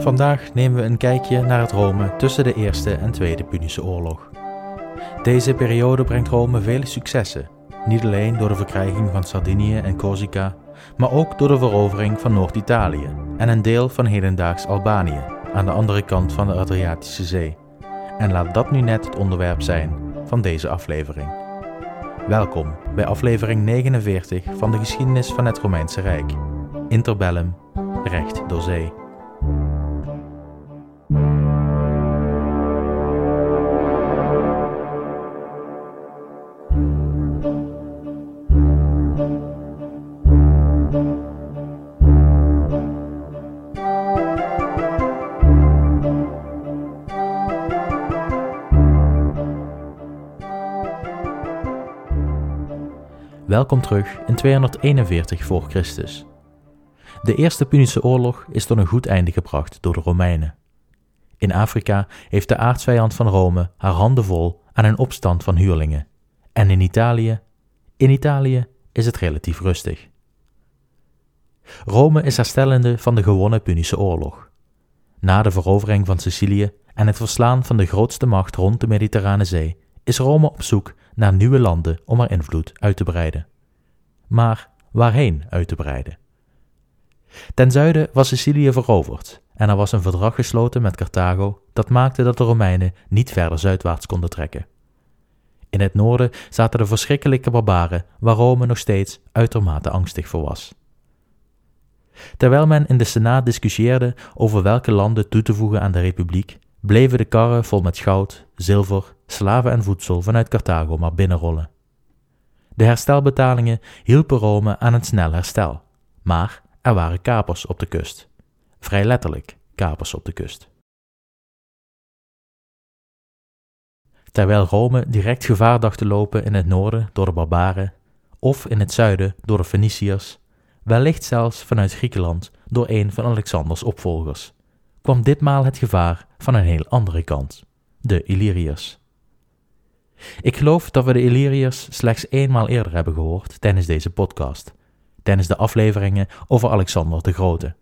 Vandaag nemen we een kijkje naar het Rome tussen de Eerste en Tweede Punische Oorlog. Deze periode brengt Rome vele successen, niet alleen door de verkrijging van Sardinië en Corsica, maar ook door de verovering van Noord-Italië en een deel van hedendaags Albanië aan de andere kant van de Adriatische Zee. En laat dat nu net het onderwerp zijn van deze aflevering. Welkom bij aflevering 49 van de geschiedenis van het Romeinse Rijk. Interbellum, recht door zee. Welkom terug in 241 voor Christus. De Eerste Punische Oorlog is tot een goed einde gebracht door de Romeinen. In Afrika heeft de aardsvijand van Rome haar handen vol aan een opstand van huurlingen. En in Italië? In Italië is het relatief rustig. Rome is herstellende van de gewonnen Punische Oorlog. Na de verovering van Sicilië en het verslaan van de grootste macht rond de Mediterrane Zee is Rome op zoek naar nieuwe landen om haar invloed uit te breiden. Maar waarheen uit te breiden? Ten zuiden was Sicilië veroverd en er was een verdrag gesloten met Carthago dat maakte dat de Romeinen niet verder zuidwaarts konden trekken. In het noorden zaten de verschrikkelijke barbaren waar Rome nog steeds uitermate angstig voor was. Terwijl men in de Senaat discussieerde over welke landen toe te voegen aan de republiek, bleven de karren vol met goud, zilver, slaven en voedsel vanuit Carthago maar binnenrollen. De herstelbetalingen hielpen Rome aan een snel herstel, maar er waren kapers op de kust. Vrij letterlijk kapers op de kust. Terwijl Rome direct gevaar dacht te lopen in het noorden door de barbaren, of in het zuiden door de Feniciërs, wellicht zelfs vanuit Griekenland door een van Alexanders opvolgers, kwam ditmaal het gevaar van een heel andere kant, de Illyriërs. Ik geloof dat we de Illyriërs slechts eenmaal eerder hebben gehoord tijdens deze podcast, tijdens de afleveringen over Alexander de Grote.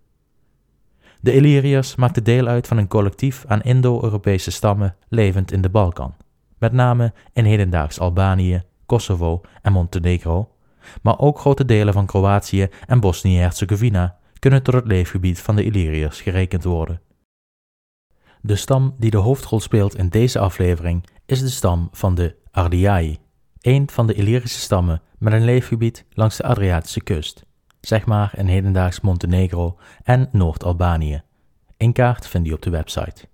De Illyriërs maakten deel uit van een collectief aan Indo-Europese stammen levend in de Balkan, met name in hedendaags Albanië, Kosovo en Montenegro, maar ook grote delen van Kroatië en Bosnië-Herzegovina kunnen tot het leefgebied van de Illyriërs gerekend worden. De stam die de hoofdrol speelt in deze aflevering is de stam van de Ardiai, een van de Illyrische stammen met een leefgebied langs de Adriatische kust, zeg maar in hedendaags Montenegro en Noord-Albanië. Een kaart vind je op de website.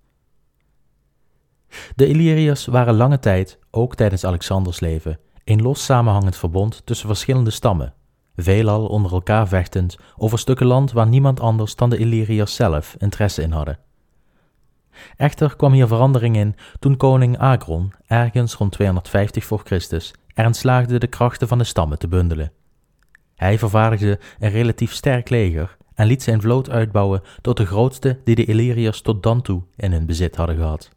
De Illyriërs waren lange tijd, ook tijdens Alexanders leven, een los samenhangend verbond tussen verschillende stammen, veelal onder elkaar vechtend over stukken land waar niemand anders dan de Illyriërs zelf interesse in hadden. Echter kwam hier verandering in toen koning Agron, ergens rond 250 voor Christus, erin slaagde de krachten van de stammen te bundelen. Hij vervaardigde een relatief sterk leger en liet zijn vloot uitbouwen tot de grootste die de Illyriërs tot dan toe in hun bezit hadden gehad.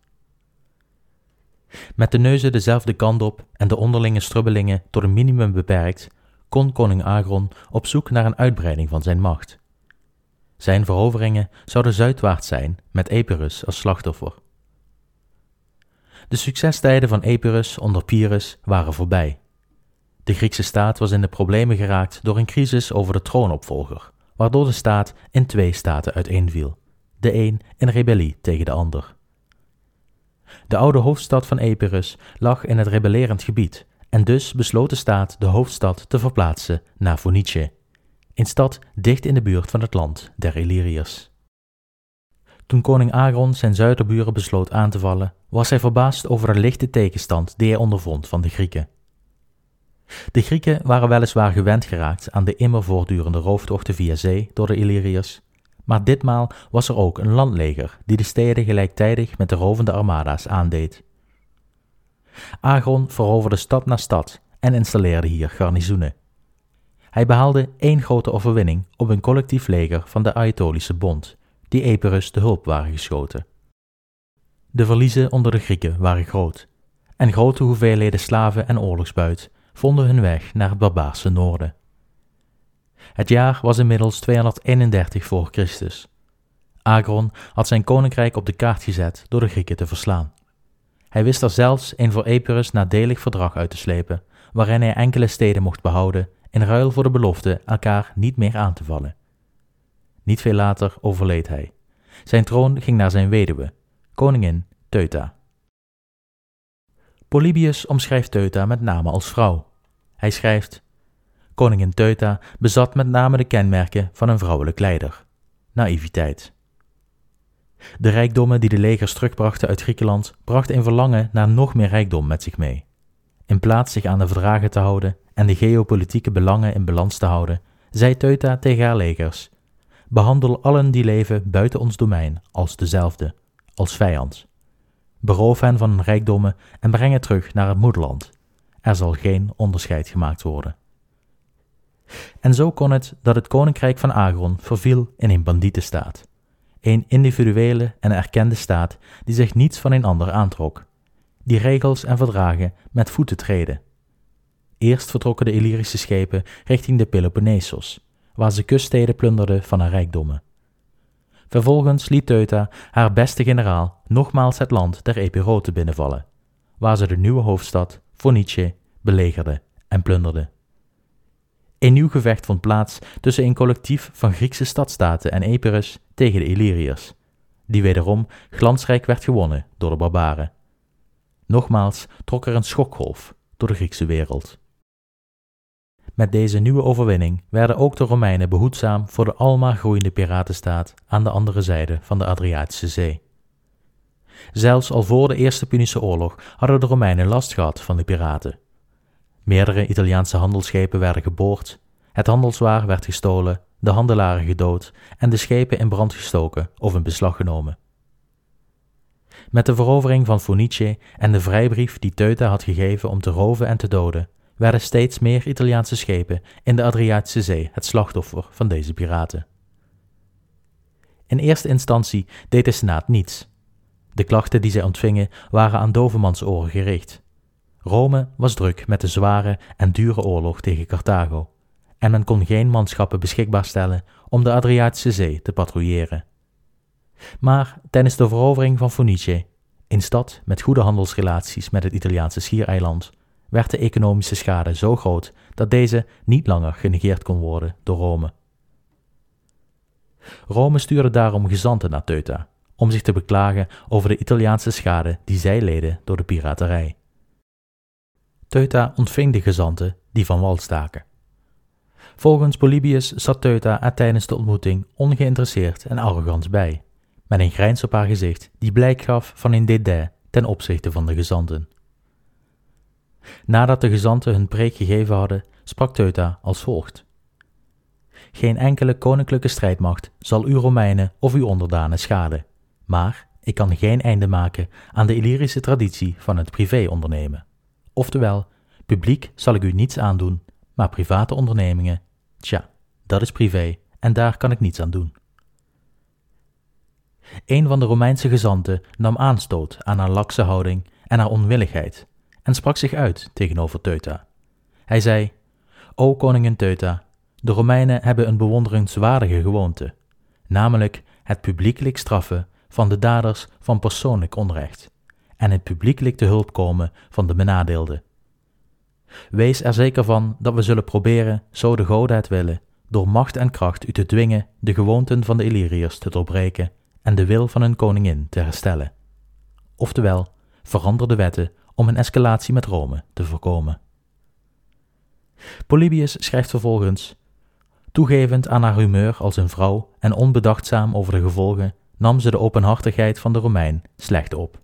Met de neuzen dezelfde kant op en de onderlinge strubbelingen tot een minimum beperkt, kon koning Agron op zoek naar een uitbreiding van zijn macht. Zijn veroveringen zouden zuidwaarts zijn, met Epirus als slachtoffer. De succestijden van Epirus onder Pyrrhus waren voorbij. De Griekse staat was in de problemen geraakt door een crisis over de troonopvolger, waardoor de staat in twee staten uiteenviel, de een in rebellie tegen de ander. De oude hoofdstad van Epirus lag in het rebellerend gebied, en dus besloot de staat de hoofdstad te verplaatsen naar Phoenice, een stad dicht in de buurt van het land der Illyriërs. Toen koning Agron zijn zuiderburen besloot aan te vallen, was hij verbaasd over de lichte tegenstand die hij ondervond van de Grieken. De Grieken waren weliswaar gewend geraakt aan de immer voortdurende rooftochten via zee door de Illyriërs, maar ditmaal was er ook een landleger die de steden gelijktijdig met de rovende armada's aandeed. Agron veroverde stad na stad en installeerde hier garnizoenen. Hij behaalde één grote overwinning op een collectief leger van de Aetolische Bond, die Epirus te hulp waren geschoten. De verliezen onder de Grieken waren groot, en grote hoeveelheden slaven en oorlogsbuit vonden hun weg naar het barbaarse noorden. Het jaar was inmiddels 231 voor Christus. Agron had zijn koninkrijk op de kaart gezet door de Grieken te verslaan. Hij wist er zelfs een voor Epirus nadelig verdrag uit te slepen, waarin hij enkele steden mocht behouden in ruil voor de belofte elkaar niet meer aan te vallen. Niet veel later overleed hij. Zijn troon ging naar zijn weduwe, koningin Teuta. Polybius omschrijft Teuta met name als vrouw. Hij schrijft: Koningin Teuta bezat met name de kenmerken van een vrouwelijk leider: naïviteit. De rijkdommen die de legers terugbrachten uit Griekenland brachten een verlangen naar nog meer rijkdom met zich mee. In plaats zich aan de verdragen te houden en de geopolitieke belangen in balans te houden, zei Teuta tegen haar legers: Behandel allen die leven buiten ons domein als dezelfde, als vijand. Beroof hen van hun rijkdommen en breng het terug naar het moederland. Er zal geen onderscheid gemaakt worden. En zo kon het dat het koninkrijk van Agron verviel in een bandietenstaat. Een individuele en erkende staat die zich niets van een ander aantrok. Die regels en verdragen met voeten treden. Eerst vertrokken de Illyrische schepen richting de Peloponnesos, waar ze kuststeden plunderden van haar rijkdommen. Vervolgens liet Teuta haar beste generaal nogmaals het land der Epiroten binnenvallen, waar ze de nieuwe hoofdstad, Phoenice, belegerde en plunderde. Een nieuw gevecht vond plaats tussen een collectief van Griekse stadstaten en Epirus tegen de Illyriërs, die wederom glansrijk werd gewonnen door de barbaren. Nogmaals trok er een schokgolf door de Griekse wereld. Met deze nieuwe overwinning werden ook de Romeinen behoedzaam voor de almaar groeiende piratenstaat aan de andere zijde van de Adriatische Zee. Zelfs al voor de Eerste Punische Oorlog hadden de Romeinen last gehad van de piraten. Meerdere Italiaanse handelsschepen werden geboord, het handelswaar werd gestolen, de handelaren gedood en de schepen in brand gestoken of in beslag genomen. Met de verovering van Phoenice en de vrijbrief die Teuta had gegeven om te roven en te doden, werden steeds meer Italiaanse schepen in de Adriatische Zee het slachtoffer van deze piraten. In eerste instantie deed de Senaat niets. De klachten die zij ontvingen waren aan dovemansoren gericht. Rome was druk met de zware en dure oorlog tegen Carthago, en men kon geen manschappen beschikbaar stellen om de Adriatische Zee te patrouilleren. Maar tijdens de verovering van Phoenice, een stad met goede handelsrelaties met het Italiaanse schiereiland, werd de economische schade zo groot dat deze niet langer genegeerd kon worden door Rome. Rome stuurde daarom gezanten naar Teuta om zich te beklagen over de Italiaanse schade die zij leden door de piraterij. Teuta ontving de gezanten die van wal staken. Volgens Polybius zat Teuta er tijdens de ontmoeting ongeïnteresseerd en arrogant bij, met een grijns op haar gezicht die blijk gaf van een dédain ten opzichte van de gezanten. Nadat de gezanten hun preek gegeven hadden, sprak Teuta als volgt. Geen enkele koninklijke strijdmacht zal uw Romeinen of uw onderdanen schaden, maar ik kan geen einde maken aan de Illyrische traditie van het privé-ondernemen. Oftewel, publiek zal ik u niets aandoen, maar private ondernemingen, tja, dat is privé en daar kan ik niets aan doen. Een van de Romeinse gezanten nam aanstoot aan haar lakse houding en haar onwilligheid en sprak zich uit tegenover Teuta. Hij zei: O koningin Teuta, de Romeinen hebben een bewonderenswaardige gewoonte, namelijk het publiekelijk straffen van de daders van persoonlijk onrecht en het publiekelijk te hulp komen van de benadeelden. Wees er zeker van dat we zullen proberen, zo de goden het willen, door macht en kracht u te dwingen de gewoonten van de Illyriërs te doorbreken en de wil van hun koningin te herstellen. Oftewel, verander de wetten om een escalatie met Rome te voorkomen. Polybius schrijft vervolgens: Toegevend aan haar humeur als een vrouw en onbedachtzaam over de gevolgen, nam ze de openhartigheid van de Romein slecht op.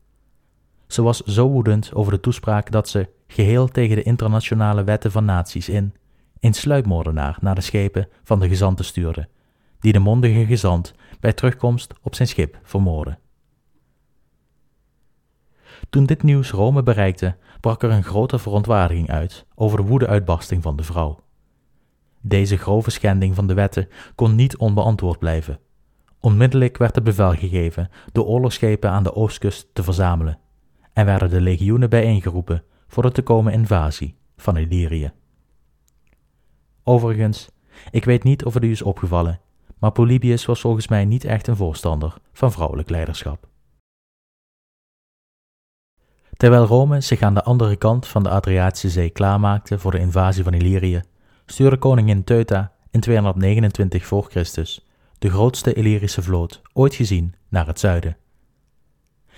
Ze was zo woedend over de toespraak dat ze, geheel tegen de internationale wetten van naties in, een sluipmoordenaar naar de schepen van de gezanten stuurde, die de mondige gezant bij terugkomst op zijn schip vermoordde. Toen dit nieuws Rome bereikte, brak er een grote verontwaardiging uit over de woedeuitbarsting van de vrouw. Deze grove schending van de wetten kon niet onbeantwoord blijven. Onmiddellijk werd het bevel gegeven de oorlogsschepen aan de oostkust te verzamelen en werden de legioenen bijeengeroepen voor de te komen invasie van Illyrië. Overigens, ik weet niet of het u is opgevallen, maar Polybius was volgens mij niet echt een voorstander van vrouwelijk leiderschap. Terwijl Rome zich aan de andere kant van de Adriatische Zee klaarmaakte voor de invasie van Illyrië, stuurde koningin Teuta in 229 voor Christus de grootste Illyrische vloot ooit gezien naar het zuiden.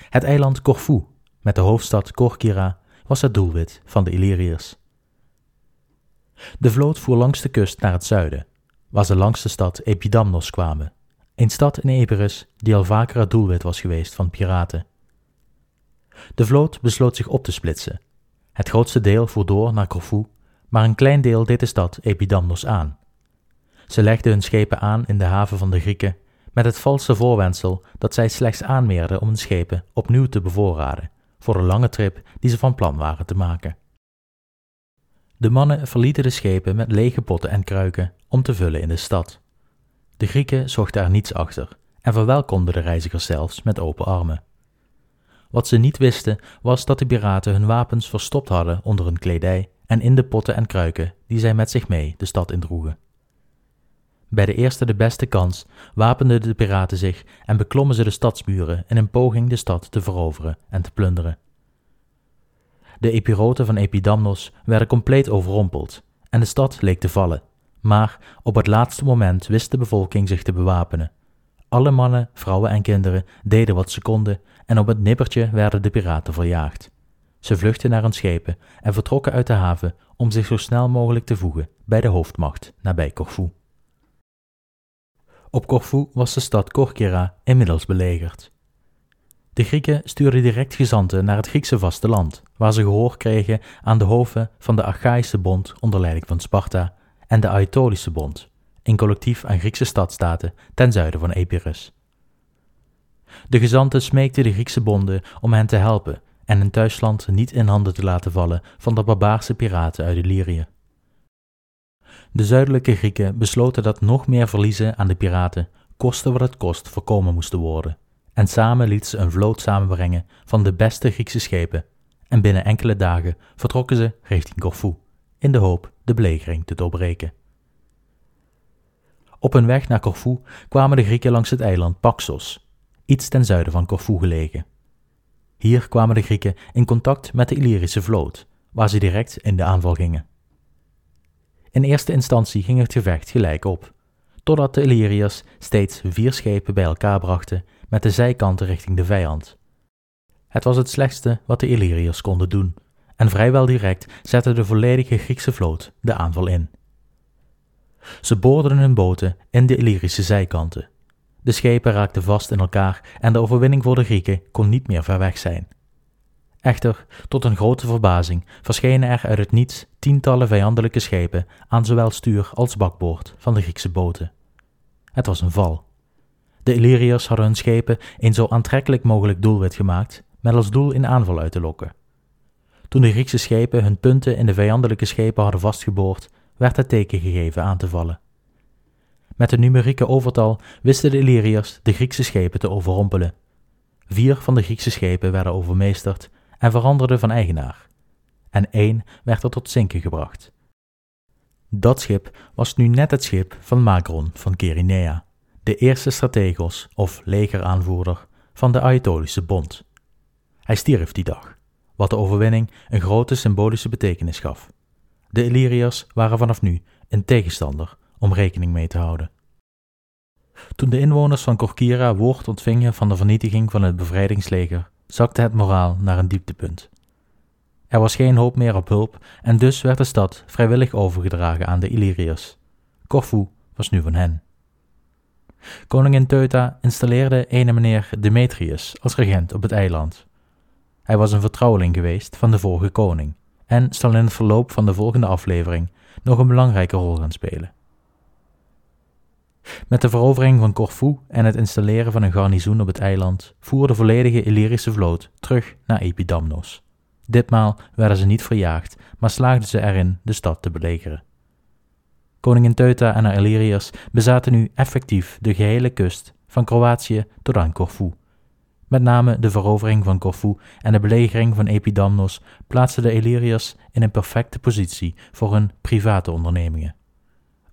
Het eiland Corfu, met de hoofdstad Corcyra, was het doelwit van de Illyriërs. De vloot voer langs de kust naar het zuiden, waar ze langs de stad Epidamnos kwamen, een stad in Epirus die al vaker het doelwit was geweest van piraten. De vloot besloot zich op te splitsen. Het grootste deel voer door naar Corfu, maar een klein deel deed de stad Epidamnos aan. Ze legden hun schepen aan in de haven van de Grieken met het valse voorwendsel dat zij slechts aanmeerden om hun schepen opnieuw te bevoorraden voor de lange trip die ze van plan waren te maken. De mannen verlieten de schepen met lege potten en kruiken om te vullen in de stad. De Grieken zochten er niets achter en verwelkomden de reizigers zelfs met open armen. Wat ze niet wisten was dat de piraten hun wapens verstopt hadden onder hun kledij en in de potten en kruiken die zij met zich mee de stad indroegen. Bij de eerste de beste kans wapenden de piraten zich en beklommen ze de stadsmuren in een poging de stad te veroveren en te plunderen. De epiroten van Epidamnos werden compleet overrompeld en de stad leek te vallen, maar op het laatste moment wist de bevolking zich te bewapenen. Alle mannen, vrouwen en kinderen deden wat ze konden en op het nippertje werden de piraten verjaagd. Ze vluchtten naar hun schepen en vertrokken uit de haven om zich zo snel mogelijk te voegen bij de hoofdmacht nabij Corfu. Op Corfu was de stad Corcyra inmiddels belegerd. De Grieken stuurden direct gezanten naar het Griekse vasteland, waar ze gehoor kregen aan de hoven van de Achaïsche Bond onder leiding van Sparta en de Aetolische Bond, een collectief aan Griekse stadstaten ten zuiden van Epirus. De gezanten smeekten de Griekse bonden om hen te helpen en hun thuisland niet in handen te laten vallen van de barbaarse piraten uit Illyrië. De zuidelijke Grieken besloten dat nog meer verliezen aan de piraten, koste wat het kost, voorkomen moesten worden. En samen lieten ze een vloot samenbrengen van de beste Griekse schepen. En binnen enkele dagen vertrokken ze richting Corfu, in de hoop de belegering te doorbreken. Op hun weg naar Corfu kwamen de Grieken langs het eiland Paxos, iets ten zuiden van Corfu gelegen. Hier kwamen de Grieken in contact met de Illyrische vloot, waar ze direct in de aanval gingen. In eerste instantie ging het gevecht gelijk op, totdat de Illyriërs steeds vier schepen bij elkaar brachten met de zijkanten richting de vijand. Het was het slechtste wat de Illyriërs konden doen, en vrijwel direct zette de volledige Griekse vloot de aanval in. Ze boorden hun boten in de Illyrische zijkanten. De schepen raakten vast in elkaar en de overwinning voor de Grieken kon niet meer ver weg zijn. Echter, tot een grote verbazing verschenen er uit het niets tientallen vijandelijke schepen aan zowel stuur als bakboord van de Griekse boten. Het was een val. De Illyriërs hadden hun schepen een zo aantrekkelijk mogelijk doelwit gemaakt, met als doel in aanval uit te lokken. Toen de Griekse schepen hun punten in de vijandelijke schepen hadden vastgeboord, werd het teken gegeven aan te vallen. Met een numerieke overtal wisten de Illyriërs de Griekse schepen te overrompelen. Vier van de Griekse schepen werden overmeesterd en veranderde van eigenaar, en één werd er tot zinken gebracht. Dat schip was nu net het schip van Macron van Kerinea, de eerste strategos of legeraanvoerder van de Aetolische Bond. Hij stierf die dag, wat de overwinning een grote symbolische betekenis gaf. De Illyriërs waren vanaf nu een tegenstander om rekening mee te houden. Toen de inwoners van Corcyra woord ontvingen van de vernietiging van het bevrijdingsleger, zakte het moraal naar een dieptepunt. Er was geen hoop meer op hulp en dus werd de stad vrijwillig overgedragen aan de Illyriërs. Corfu was nu van hen. Koningin Teuta installeerde ene meneer Demetrius als regent op het eiland. Hij was een vertrouweling geweest van de vorige koning en zal in het verloop van de volgende aflevering nog een belangrijke rol gaan spelen. Met de verovering van Corfu en het installeren van een garnizoen op het eiland voer de volledige Illyrische vloot terug naar Epidamnos. Ditmaal werden ze niet verjaagd, maar slaagden ze erin de stad te belegeren. Koningin Teuta en haar Illyriërs bezaten nu effectief de gehele kust van Kroatië tot aan Corfu. Met name de verovering van Corfu en de belegering van Epidamnos plaatsten de Illyriërs in een perfecte positie voor hun private ondernemingen.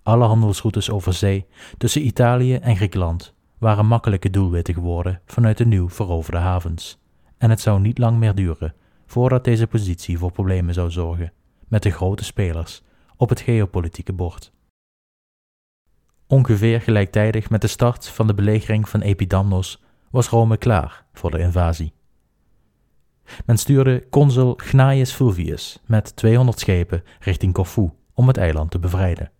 Alle handelsroutes over zee tussen Italië en Griekenland waren makkelijke doelwitten geworden vanuit de nieuw veroverde havens. En het zou niet lang meer duren voordat deze positie voor problemen zou zorgen met de grote spelers op het geopolitieke bord. Ongeveer gelijktijdig met de start van de belegering van Epidamnos was Rome klaar voor de invasie. Men stuurde consul Gnaeus Fulvius met 200 schepen richting Corfu om het eiland te bevrijden.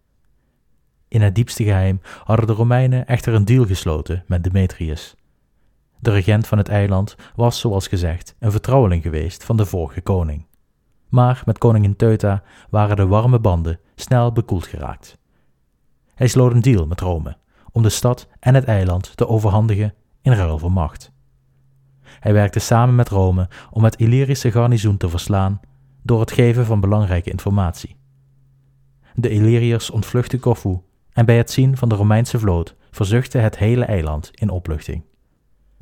In het diepste geheim hadden de Romeinen echter een deal gesloten met Demetrius. De regent van het eiland was, zoals gezegd, een vertrouweling geweest van de vorige koning. Maar met koningin Teuta waren de warme banden snel bekoeld geraakt. Hij sloot een deal met Rome om de stad en het eiland te overhandigen in ruil voor macht. Hij werkte samen met Rome om het Illyrische garnizoen te verslaan door het geven van belangrijke informatie. De Illyriërs ontvluchtten Corfu en bij het zien van de Romeinse vloot verzuchtte het hele eiland in opluchting.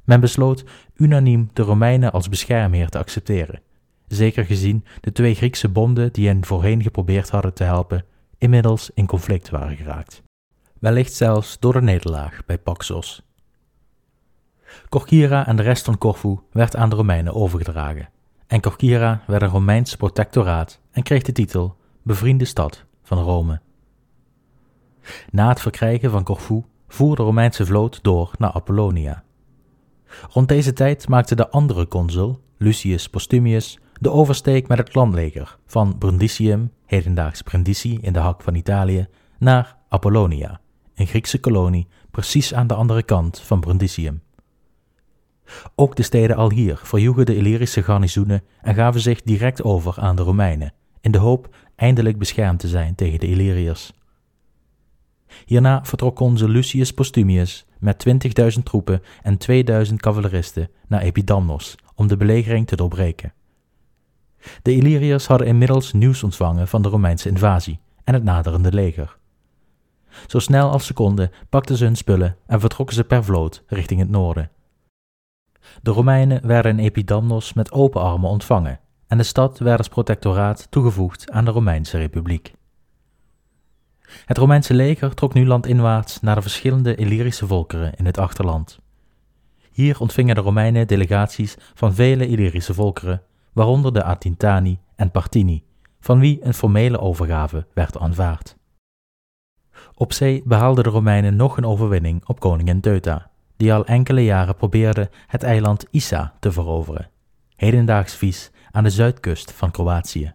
Men besloot unaniem de Romeinen als beschermheer te accepteren, zeker gezien de twee Griekse bonden die hen voorheen geprobeerd hadden te helpen, inmiddels in conflict waren geraakt. Wellicht zelfs door de nederlaag bij Paxos. Corcyra en de rest van Corfu werd aan de Romeinen overgedragen, en Corcyra werd een Romeins protectoraat en kreeg de titel Bevriende stad van Rome. Na het verkrijgen van Corfu voer de Romeinse vloot door naar Apollonia. Rond deze tijd maakte de andere consul, Lucius Postumius, de oversteek met het landleger van Brundisium, hedendaags Brindisi in de hak van Italië, naar Apollonia, een Griekse kolonie precies aan de andere kant van Brundisium. Ook de steden Alhier verjoegen de Illyrische garnizoenen en gaven zich direct over aan de Romeinen, in de hoop eindelijk beschermd te zijn tegen de Illyriërs. Hierna vertrok consul Lucius Postumius met 20.000 troepen en 2000 cavaleristen naar Epidamnos om de belegering te doorbreken. De Illyriërs hadden inmiddels nieuws ontvangen van de Romeinse invasie en het naderende leger. Zo snel als ze konden pakten ze hun spullen en vertrokken ze per vloot richting het noorden. De Romeinen werden in Epidamnos met open armen ontvangen en de stad werd als protectoraat toegevoegd aan de Romeinse Republiek. Het Romeinse leger trok nu landinwaarts naar de verschillende Illyrische volkeren in het achterland. Hier ontvingen de Romeinen delegaties van vele Illyrische volkeren, waaronder de Atintani en Partini, van wie een formele overgave werd aanvaard. Op zee behaalden de Romeinen nog een overwinning op koningin Teuta, die al enkele jaren probeerde het eiland Issa te veroveren, hedendaags vies aan de zuidkust van Kroatië.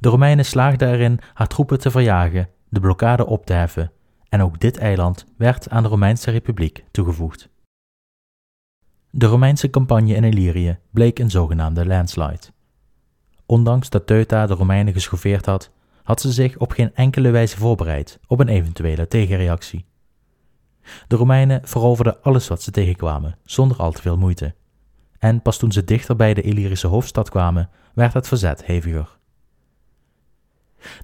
De Romeinen slaagden erin haar troepen te verjagen, de blokkade op te heffen, en ook dit eiland werd aan de Romeinse Republiek toegevoegd. De Romeinse campagne in Illyrië bleek een zogenaamde landslide. Ondanks dat Teuta de Romeinen geschoffeerd had, had ze zich op geen enkele wijze voorbereid op een eventuele tegenreactie. De Romeinen veroverden alles wat ze tegenkwamen, zonder al te veel moeite. En pas toen ze dichter bij de Illyrische hoofdstad kwamen, werd het verzet heviger.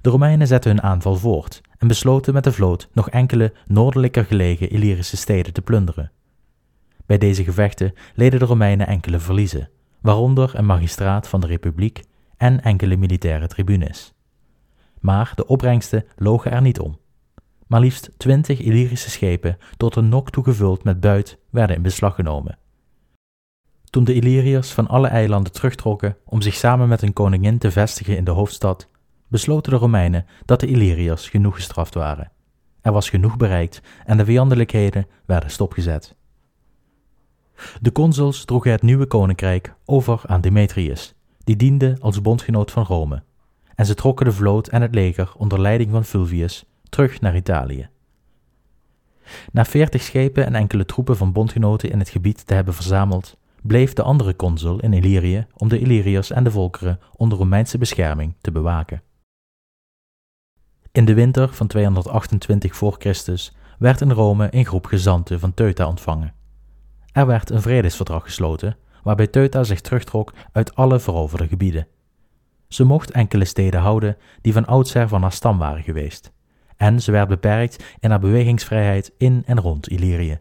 De Romeinen zetten hun aanval voort en besloten met de vloot nog enkele noordelijker gelegen Illyrische steden te plunderen. Bij deze gevechten leden de Romeinen enkele verliezen, waaronder een magistraat van de Republiek en enkele militaire tribunes. Maar de opbrengsten logen er niet om. Maar liefst twintig Illyrische schepen, tot een nok toe gevuld met buit, werden in beslag genomen. Toen de Illyriërs van alle eilanden terugtrokken om zich samen met hun koningin te vestigen in de hoofdstad, besloten de Romeinen dat de Illyriërs genoeg gestraft waren. Er was genoeg bereikt en de vijandelijkheden werden stopgezet. De consuls droegen het nieuwe koninkrijk over aan Demetrius, die diende als bondgenoot van Rome, en ze trokken de vloot en het leger onder leiding van Fulvius terug naar Italië. Na veertig schepen en enkele troepen van bondgenoten in het gebied te hebben verzameld, bleef de andere consul in Illyrië om de Illyriërs en de volkeren onder Romeinse bescherming te bewaken. In de winter van 228 voor Christus werd in Rome een groep gezanten van Teuta ontvangen. Er werd een vredesverdrag gesloten, waarbij Teuta zich terugtrok uit alle veroverde gebieden. Ze mocht enkele steden houden die van oudsher van haar stam waren geweest, en ze werd beperkt in haar bewegingsvrijheid in en rond Illyrië.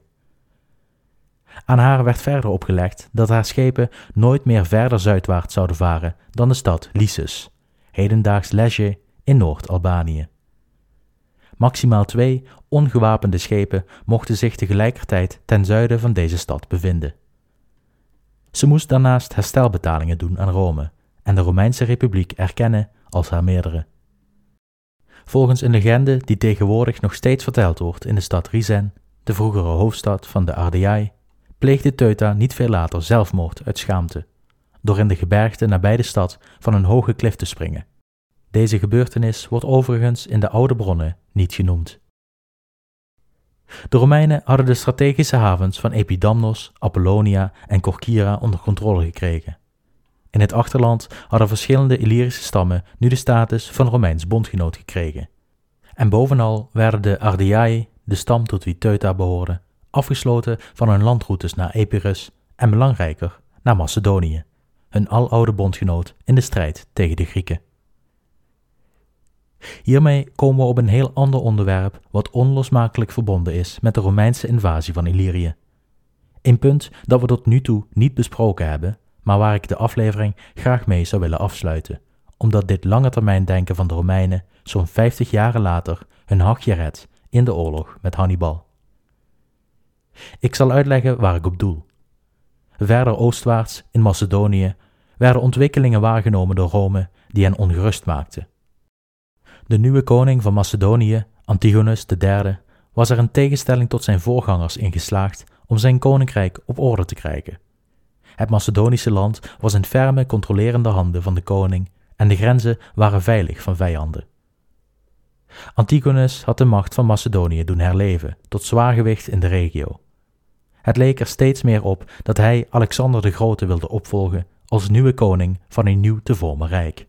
Aan haar werd verder opgelegd dat haar schepen nooit meer verder zuidwaarts zouden varen dan de stad Lysus, hedendaags Lesje in Noord-Albanië. Maximaal twee ongewapende schepen mochten zich tegelijkertijd ten zuiden van deze stad bevinden. Ze moest daarnaast herstelbetalingen doen aan Rome en de Romeinse Republiek erkennen als haar meerdere. Volgens een legende die tegenwoordig nog steeds verteld wordt in de stad Risen, de vroegere hoofdstad van de Ardei, pleegde Teuta niet veel later zelfmoord uit schaamte, door in de gebergte nabij de stad van een hoge klif te springen. Deze gebeurtenis wordt overigens in de oude bronnen niet genoemd. De Romeinen hadden de strategische havens van Epidamnos, Apollonia en Corcyra onder controle gekregen. In het achterland hadden verschillende Illyrische stammen nu de status van Romeins bondgenoot gekregen. En bovenal werden de Ardei, de stam tot wie Teuta behoorde, afgesloten van hun landroutes naar Epirus en belangrijker naar Macedonië, hun aloude bondgenoot in de strijd tegen de Grieken. Hiermee komen we op een heel ander onderwerp wat onlosmakelijk verbonden is met de Romeinse invasie van Illyrië. Een punt dat we tot nu toe niet besproken hebben, maar waar ik de aflevering graag mee zou willen afsluiten, omdat dit lange termijn denken van de Romeinen zo'n 50 jaren later hun hachje redt in de oorlog met Hannibal. Ik zal uitleggen waar ik op doel. Verder oostwaarts, in Macedonië, werden ontwikkelingen waargenomen door Rome die hen ongerust maakten. De nieuwe koning van Macedonië, Antigonus III, was er in tegenstelling tot zijn voorgangers in geslaagd om zijn koninkrijk op orde te krijgen. Het Macedonische land was in ferme controlerende handen van de koning en de grenzen waren veilig van vijanden. Antigonus had de macht van Macedonië doen herleven tot zwaargewicht in de regio. Het leek er steeds meer op dat hij Alexander de Grote wilde opvolgen als nieuwe koning van een nieuw te vormen rijk.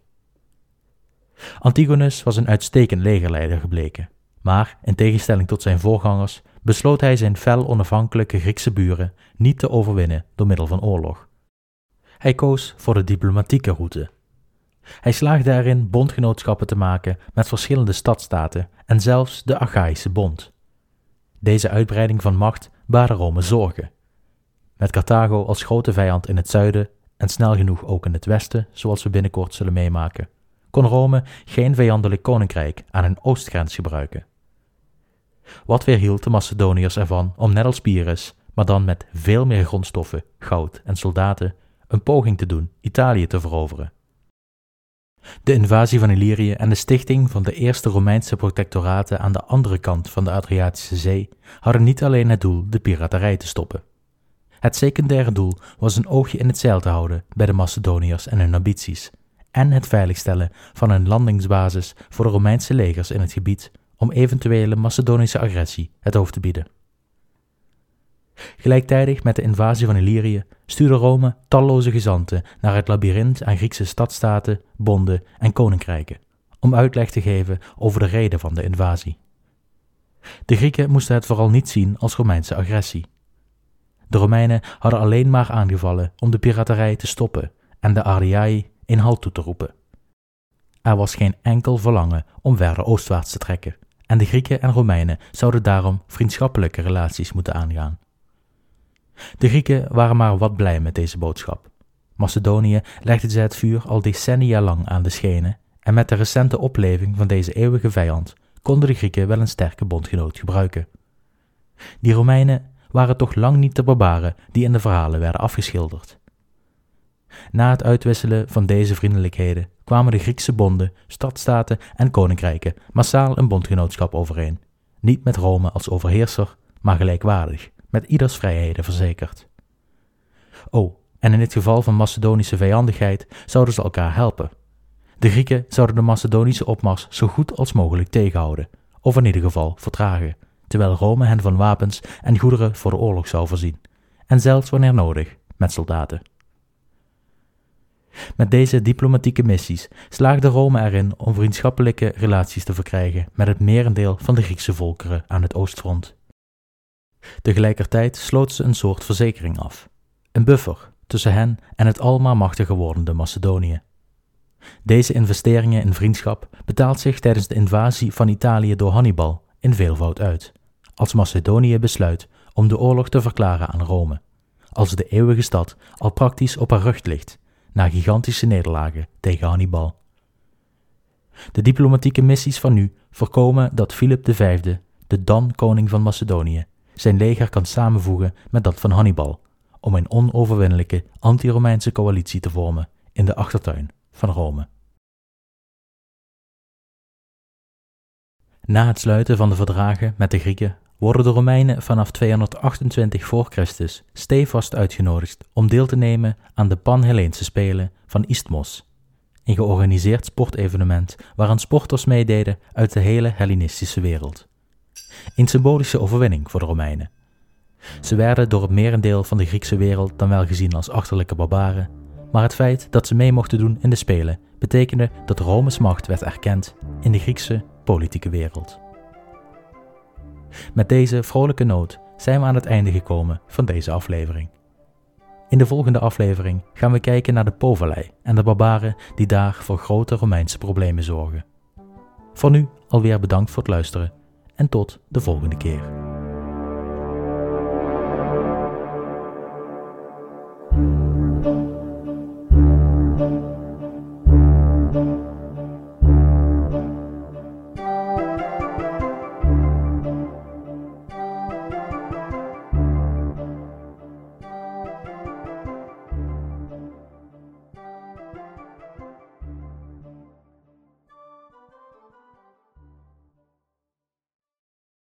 Antigonus was een uitstekend legerleider gebleken, maar in tegenstelling tot zijn voorgangers besloot hij zijn fel onafhankelijke Griekse buren niet te overwinnen door middel van oorlog. Hij koos voor de diplomatieke route. Hij slaagde erin bondgenootschappen te maken met verschillende stadstaten en zelfs de Achaïsche bond. Deze uitbreiding van macht baarde Rome zorgen. Met Carthago als grote vijand in het zuiden en snel genoeg ook in het westen, zoals we binnenkort zullen meemaken, kon Rome geen vijandelijk koninkrijk aan een oostgrens gebruiken. Wat weerhield de Macedoniërs ervan om net als Pyrrhus, maar dan met veel meer grondstoffen, goud en soldaten, een poging te doen Italië te veroveren? De invasie van Illyrië en de stichting van de eerste Romeinse protectoraten aan de andere kant van de Adriatische Zee hadden niet alleen het doel de piraterij te stoppen. Het secundaire doel was een oogje in het zeil te houden bij de Macedoniërs en hun ambities, en het veiligstellen van een landingsbasis voor de Romeinse legers in het gebied om eventuele Macedonische agressie het hoofd te bieden. Gelijktijdig met de invasie van Illyrië stuurde Rome talloze gezanten naar het labyrint aan Griekse stadstaten, bonden en koninkrijken, om uitleg te geven over de reden van de invasie. De Grieken moesten het vooral niet zien als Romeinse agressie. De Romeinen hadden alleen maar aangevallen om de piraterij te stoppen en de Ardei in halt toe te roepen. Er was geen enkel verlangen om verder oostwaarts te trekken, en de Grieken en Romeinen zouden daarom vriendschappelijke relaties moeten aangaan. De Grieken waren maar wat blij met deze boodschap. Macedonië legde zij het vuur al decennia lang aan de schenen, en met de recente opleving van deze eeuwige vijand konden de Grieken wel een sterke bondgenoot gebruiken. Die Romeinen waren toch lang niet de barbaren die in de verhalen werden afgeschilderd. Na het uitwisselen van deze vriendelijkheden kwamen de Griekse bonden, stadstaten en koninkrijken massaal een bondgenootschap overeen, niet met Rome als overheerser, maar gelijkwaardig, met ieders vrijheden verzekerd. Oh, en in dit geval van Macedonische vijandigheid zouden ze elkaar helpen. De Grieken zouden de Macedonische opmars zo goed als mogelijk tegenhouden, of in ieder geval vertragen, terwijl Rome hen van wapens en goederen voor de oorlog zou voorzien, en zelfs wanneer nodig, met soldaten. Met deze diplomatieke missies slaagde Rome erin om vriendschappelijke relaties te verkrijgen met het merendeel van de Griekse volkeren aan het oostfront. Tegelijkertijd sloot ze een soort verzekering af, een buffer tussen hen en het almaar machtiger wordende Macedonië. Deze investeringen in vriendschap betaalt zich tijdens de invasie van Italië door Hannibal in veelvoud uit, als Macedonië besluit om de oorlog te verklaren aan Rome, als de eeuwige stad al praktisch op haar rug ligt na gigantische nederlagen tegen Hannibal. De diplomatieke missies van nu voorkomen dat Philip V, de dan koning van Macedonië, zijn leger kan samenvoegen met dat van Hannibal, om een onoverwinnelijke anti-Romeinse coalitie te vormen in de achtertuin van Rome. Na het sluiten van de verdragen met de Grieken worden de Romeinen vanaf 228 voor Christus stevast uitgenodigd om deel te nemen aan de Pan-Helleense Spelen van Isthmos, een georganiseerd sportevenement waaraan sporters meededen uit de hele Hellenistische wereld. Een symbolische overwinning voor de Romeinen. Ze werden door het merendeel van de Griekse wereld dan wel gezien als achterlijke barbaren, maar het feit dat ze mee mochten doen in de Spelen betekende dat Rome's macht werd erkend in de Griekse politieke wereld. Met deze vrolijke noot zijn we aan het einde gekomen van deze aflevering. In de volgende aflevering gaan we kijken naar de Povallei en de barbaren die daar voor grote Romeinse problemen zorgen. Voor nu alweer bedankt voor het luisteren en tot de volgende keer.